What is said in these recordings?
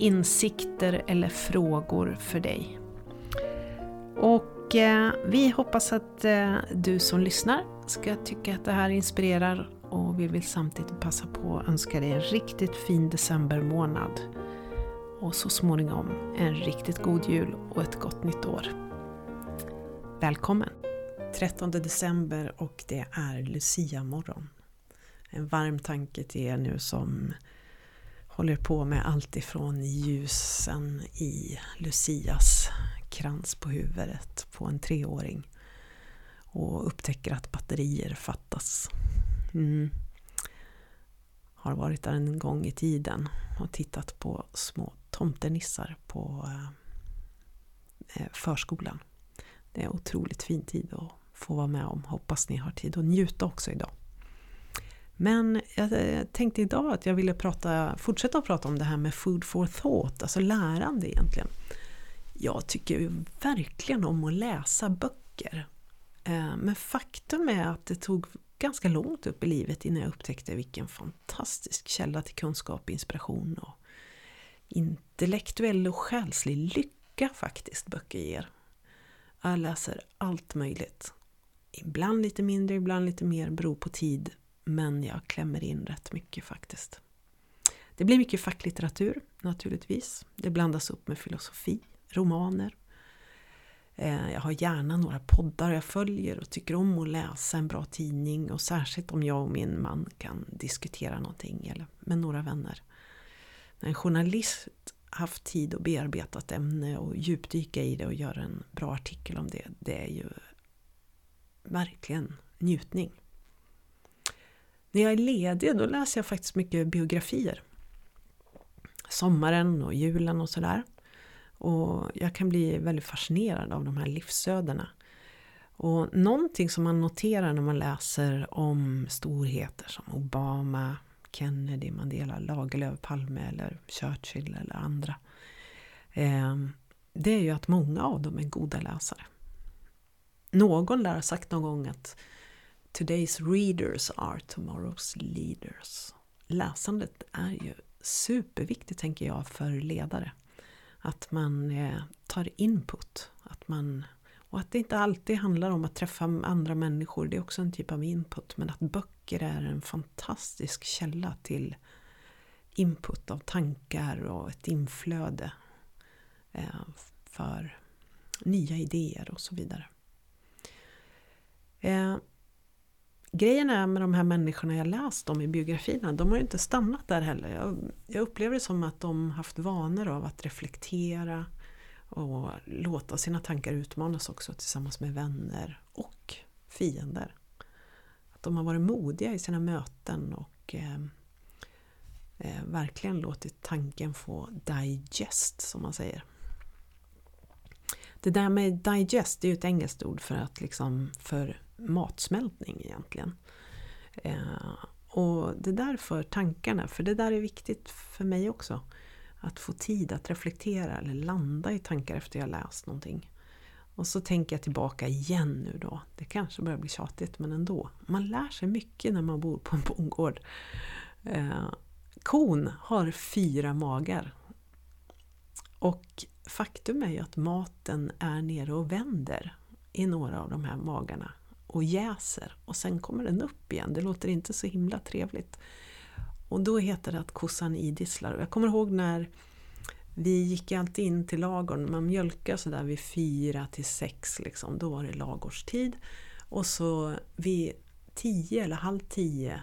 insikter eller frågor för dig. Och eh, vi hoppas att eh, du som lyssnar ska tycka att det här inspirerar och vi vill samtidigt passa på att önska dig en riktigt fin decembermånad. Och så småningom en riktigt god jul och ett gott nytt år. Välkommen! 13 december och det är Lucia-morgon. En varm tanke till er nu som håller på med allt ifrån ljusen i Lucias krans på huvudet på en treåring och upptäcker att batterier fattas. Mm. Har varit där en gång i tiden och tittat på små tomtenissar på eh, förskolan. Det är otroligt fin tid att få vara med om. Hoppas ni har tid att njuta också idag. Men jag tänkte idag att jag ville prata, fortsätta att prata om det här med food for thought, alltså lärande egentligen. Jag tycker verkligen om att läsa böcker. Eh, men faktum är att det tog ganska långt upp i livet innan jag upptäckte vilken fantastisk källa till kunskap, inspiration och intellektuell och själslig lycka faktiskt böcker ger. Jag läser allt möjligt. Ibland lite mindre, ibland lite mer, beror på tid men jag klämmer in rätt mycket faktiskt. Det blir mycket facklitteratur naturligtvis. Det blandas upp med filosofi, romaner. Eh, jag har gärna några poddar jag följer och tycker om att läsa en bra tidning och särskilt om jag och min man kan diskutera någonting eller med några vänner. När en journalist haft tid att bearbeta ett ämne och djupdyka i det och göra en bra artikel om det, det är ju verkligen njutning. När jag är ledig då läser jag faktiskt mycket biografier. Sommaren och julen och sådär. Och jag kan bli väldigt fascinerad av de här livsödena. Och någonting som man noterar när man läser om storheter som Obama, Kennedy, Mandela, Lagerlöf, Palme eller Churchill eller andra. Eh, det är ju att många av dem är goda läsare. Någon lär ha sagt någon gång att Today's readers are tomorrow's leaders. Läsandet är ju superviktigt tänker jag för ledare. Att man eh, tar input. Att man, och att det inte alltid handlar om att träffa andra människor. Det är också en typ av input. Men att böcker är en fantastisk källa till input av tankar och ett inflöde eh, för nya idéer och så vidare. Eh, Grejen är med de här människorna jag läst om i biografierna, de har ju inte stannat där heller. Jag, jag upplever det som att de haft vanor av att reflektera och låta sina tankar utmanas också tillsammans med vänner och fiender. Att de har varit modiga i sina möten och eh, eh, verkligen låtit tanken få digest som man säger. Det där med digest det är ju ett engelskt ord för att liksom för matsmältning egentligen. Eh, och det där för tankarna, för det där är viktigt för mig också. Att få tid att reflektera eller landa i tankar efter jag läst någonting. Och så tänker jag tillbaka igen nu då. Det kanske börjar bli tjatigt men ändå. Man lär sig mycket när man bor på en bondgård. Eh, kon har fyra magar. Och faktum är ju att maten är nere och vänder i några av de här magarna och jäser och sen kommer den upp igen. Det låter inte så himla trevligt. Och då heter det att kossan idisslar. Jag kommer ihåg när vi gick alltid in till lagorn, man mjölkade sådär vid fyra till sex liksom, då var det lagårstid. Och så vid tio eller halv tio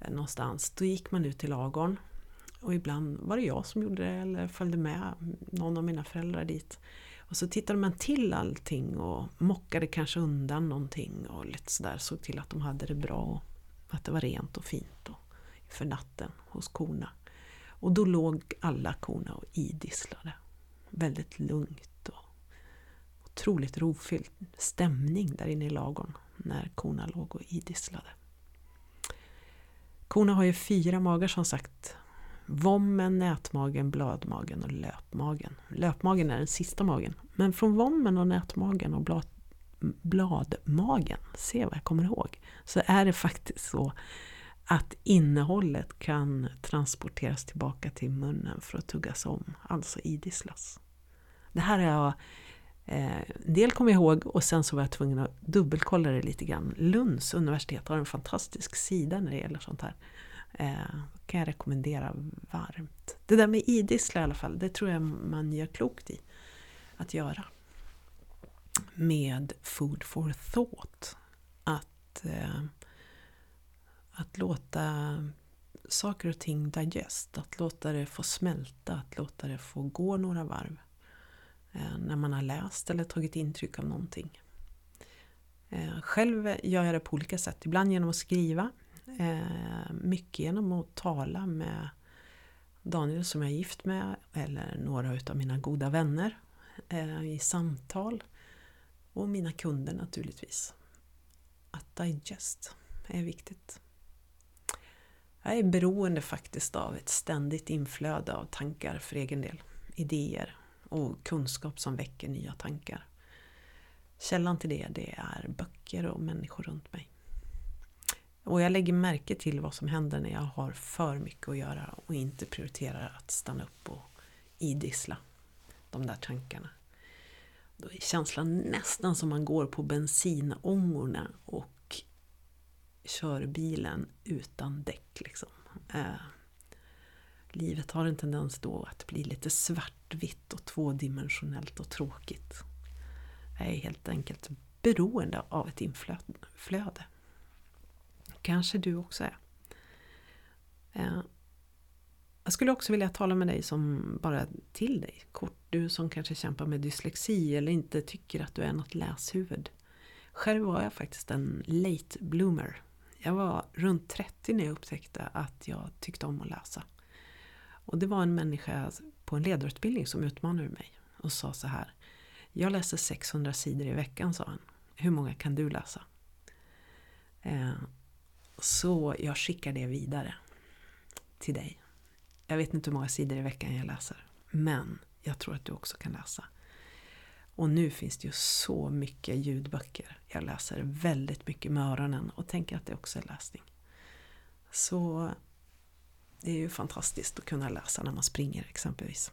eh, någonstans, då gick man ut till lagorn. Och ibland var det jag som gjorde det eller följde med någon av mina föräldrar dit. Och så tittade man till allting och mockade kanske undan någonting och lite sådär. Såg till att de hade det bra och att det var rent och fint och för natten hos korna. Och då låg alla korna och idisslade. Väldigt lugnt och otroligt rofylld stämning där inne i lagorn när korna låg och idisslade. Korna har ju fyra magar som sagt. Vommen, nätmagen, bladmagen och löpmagen. Löpmagen är den sista magen. Men från vommen och nätmagen och blad, bladmagen, se vad jag kommer ihåg, så är det faktiskt så att innehållet kan transporteras tillbaka till munnen för att tuggas om, alltså idisslas. Det här är jag Eh, en del kommer jag ihåg och sen så var jag tvungen att dubbelkolla det lite grann. Lunds universitet har en fantastisk sida när det gäller sånt här. Eh, kan jag rekommendera varmt. Det där med idissla i alla fall, det tror jag man gör klokt i att göra. Med Food for Thought. Att, eh, att låta saker och ting digest, att låta det få smälta, att låta det få gå några varv. Eh, när man har läst eller tagit intryck av någonting. Eh, själv gör jag det på olika sätt. Ibland genom att skriva. Eh, mycket genom att tala med Daniel som jag är gift med eller några utav mina goda vänner eh, i samtal. Och mina kunder naturligtvis. Att digest är viktigt. Jag är beroende faktiskt av ett ständigt inflöde av tankar för egen del. Idéer, och kunskap som väcker nya tankar. Källan till det, det är böcker och människor runt mig. Och jag lägger märke till vad som händer när jag har för mycket att göra och inte prioriterar att stanna upp och idissla de där tankarna. Då är känslan nästan som man går på bensinångorna och kör bilen utan däck. Liksom. Eh, livet har en tendens då att bli lite svartvitt och tvådimensionellt och tråkigt. Jag är helt enkelt beroende av ett inflöde. Kanske du också är. Eh, jag skulle också vilja tala med dig som bara till dig, kort. Du som kanske kämpar med dyslexi eller inte tycker att du är något läshuvud. Själv var jag faktiskt en late bloomer. Jag var runt 30 när jag upptäckte att jag tyckte om att läsa. Och det var en människa på en ledarutbildning som utmanade mig och sa så här. Jag läser 600 sidor i veckan, sa han. Hur många kan du läsa? Eh, så jag skickar det vidare till dig. Jag vet inte hur många sidor i veckan jag läser. Men jag tror att du också kan läsa. Och nu finns det ju så mycket ljudböcker. Jag läser väldigt mycket med öronen och tänker att det också är läsning. Så det är ju fantastiskt att kunna läsa när man springer exempelvis.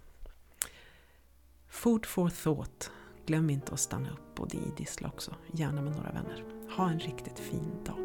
Food for thought. Glöm inte att stanna upp och idissla också, gärna med några vänner. Ha en riktigt fin dag.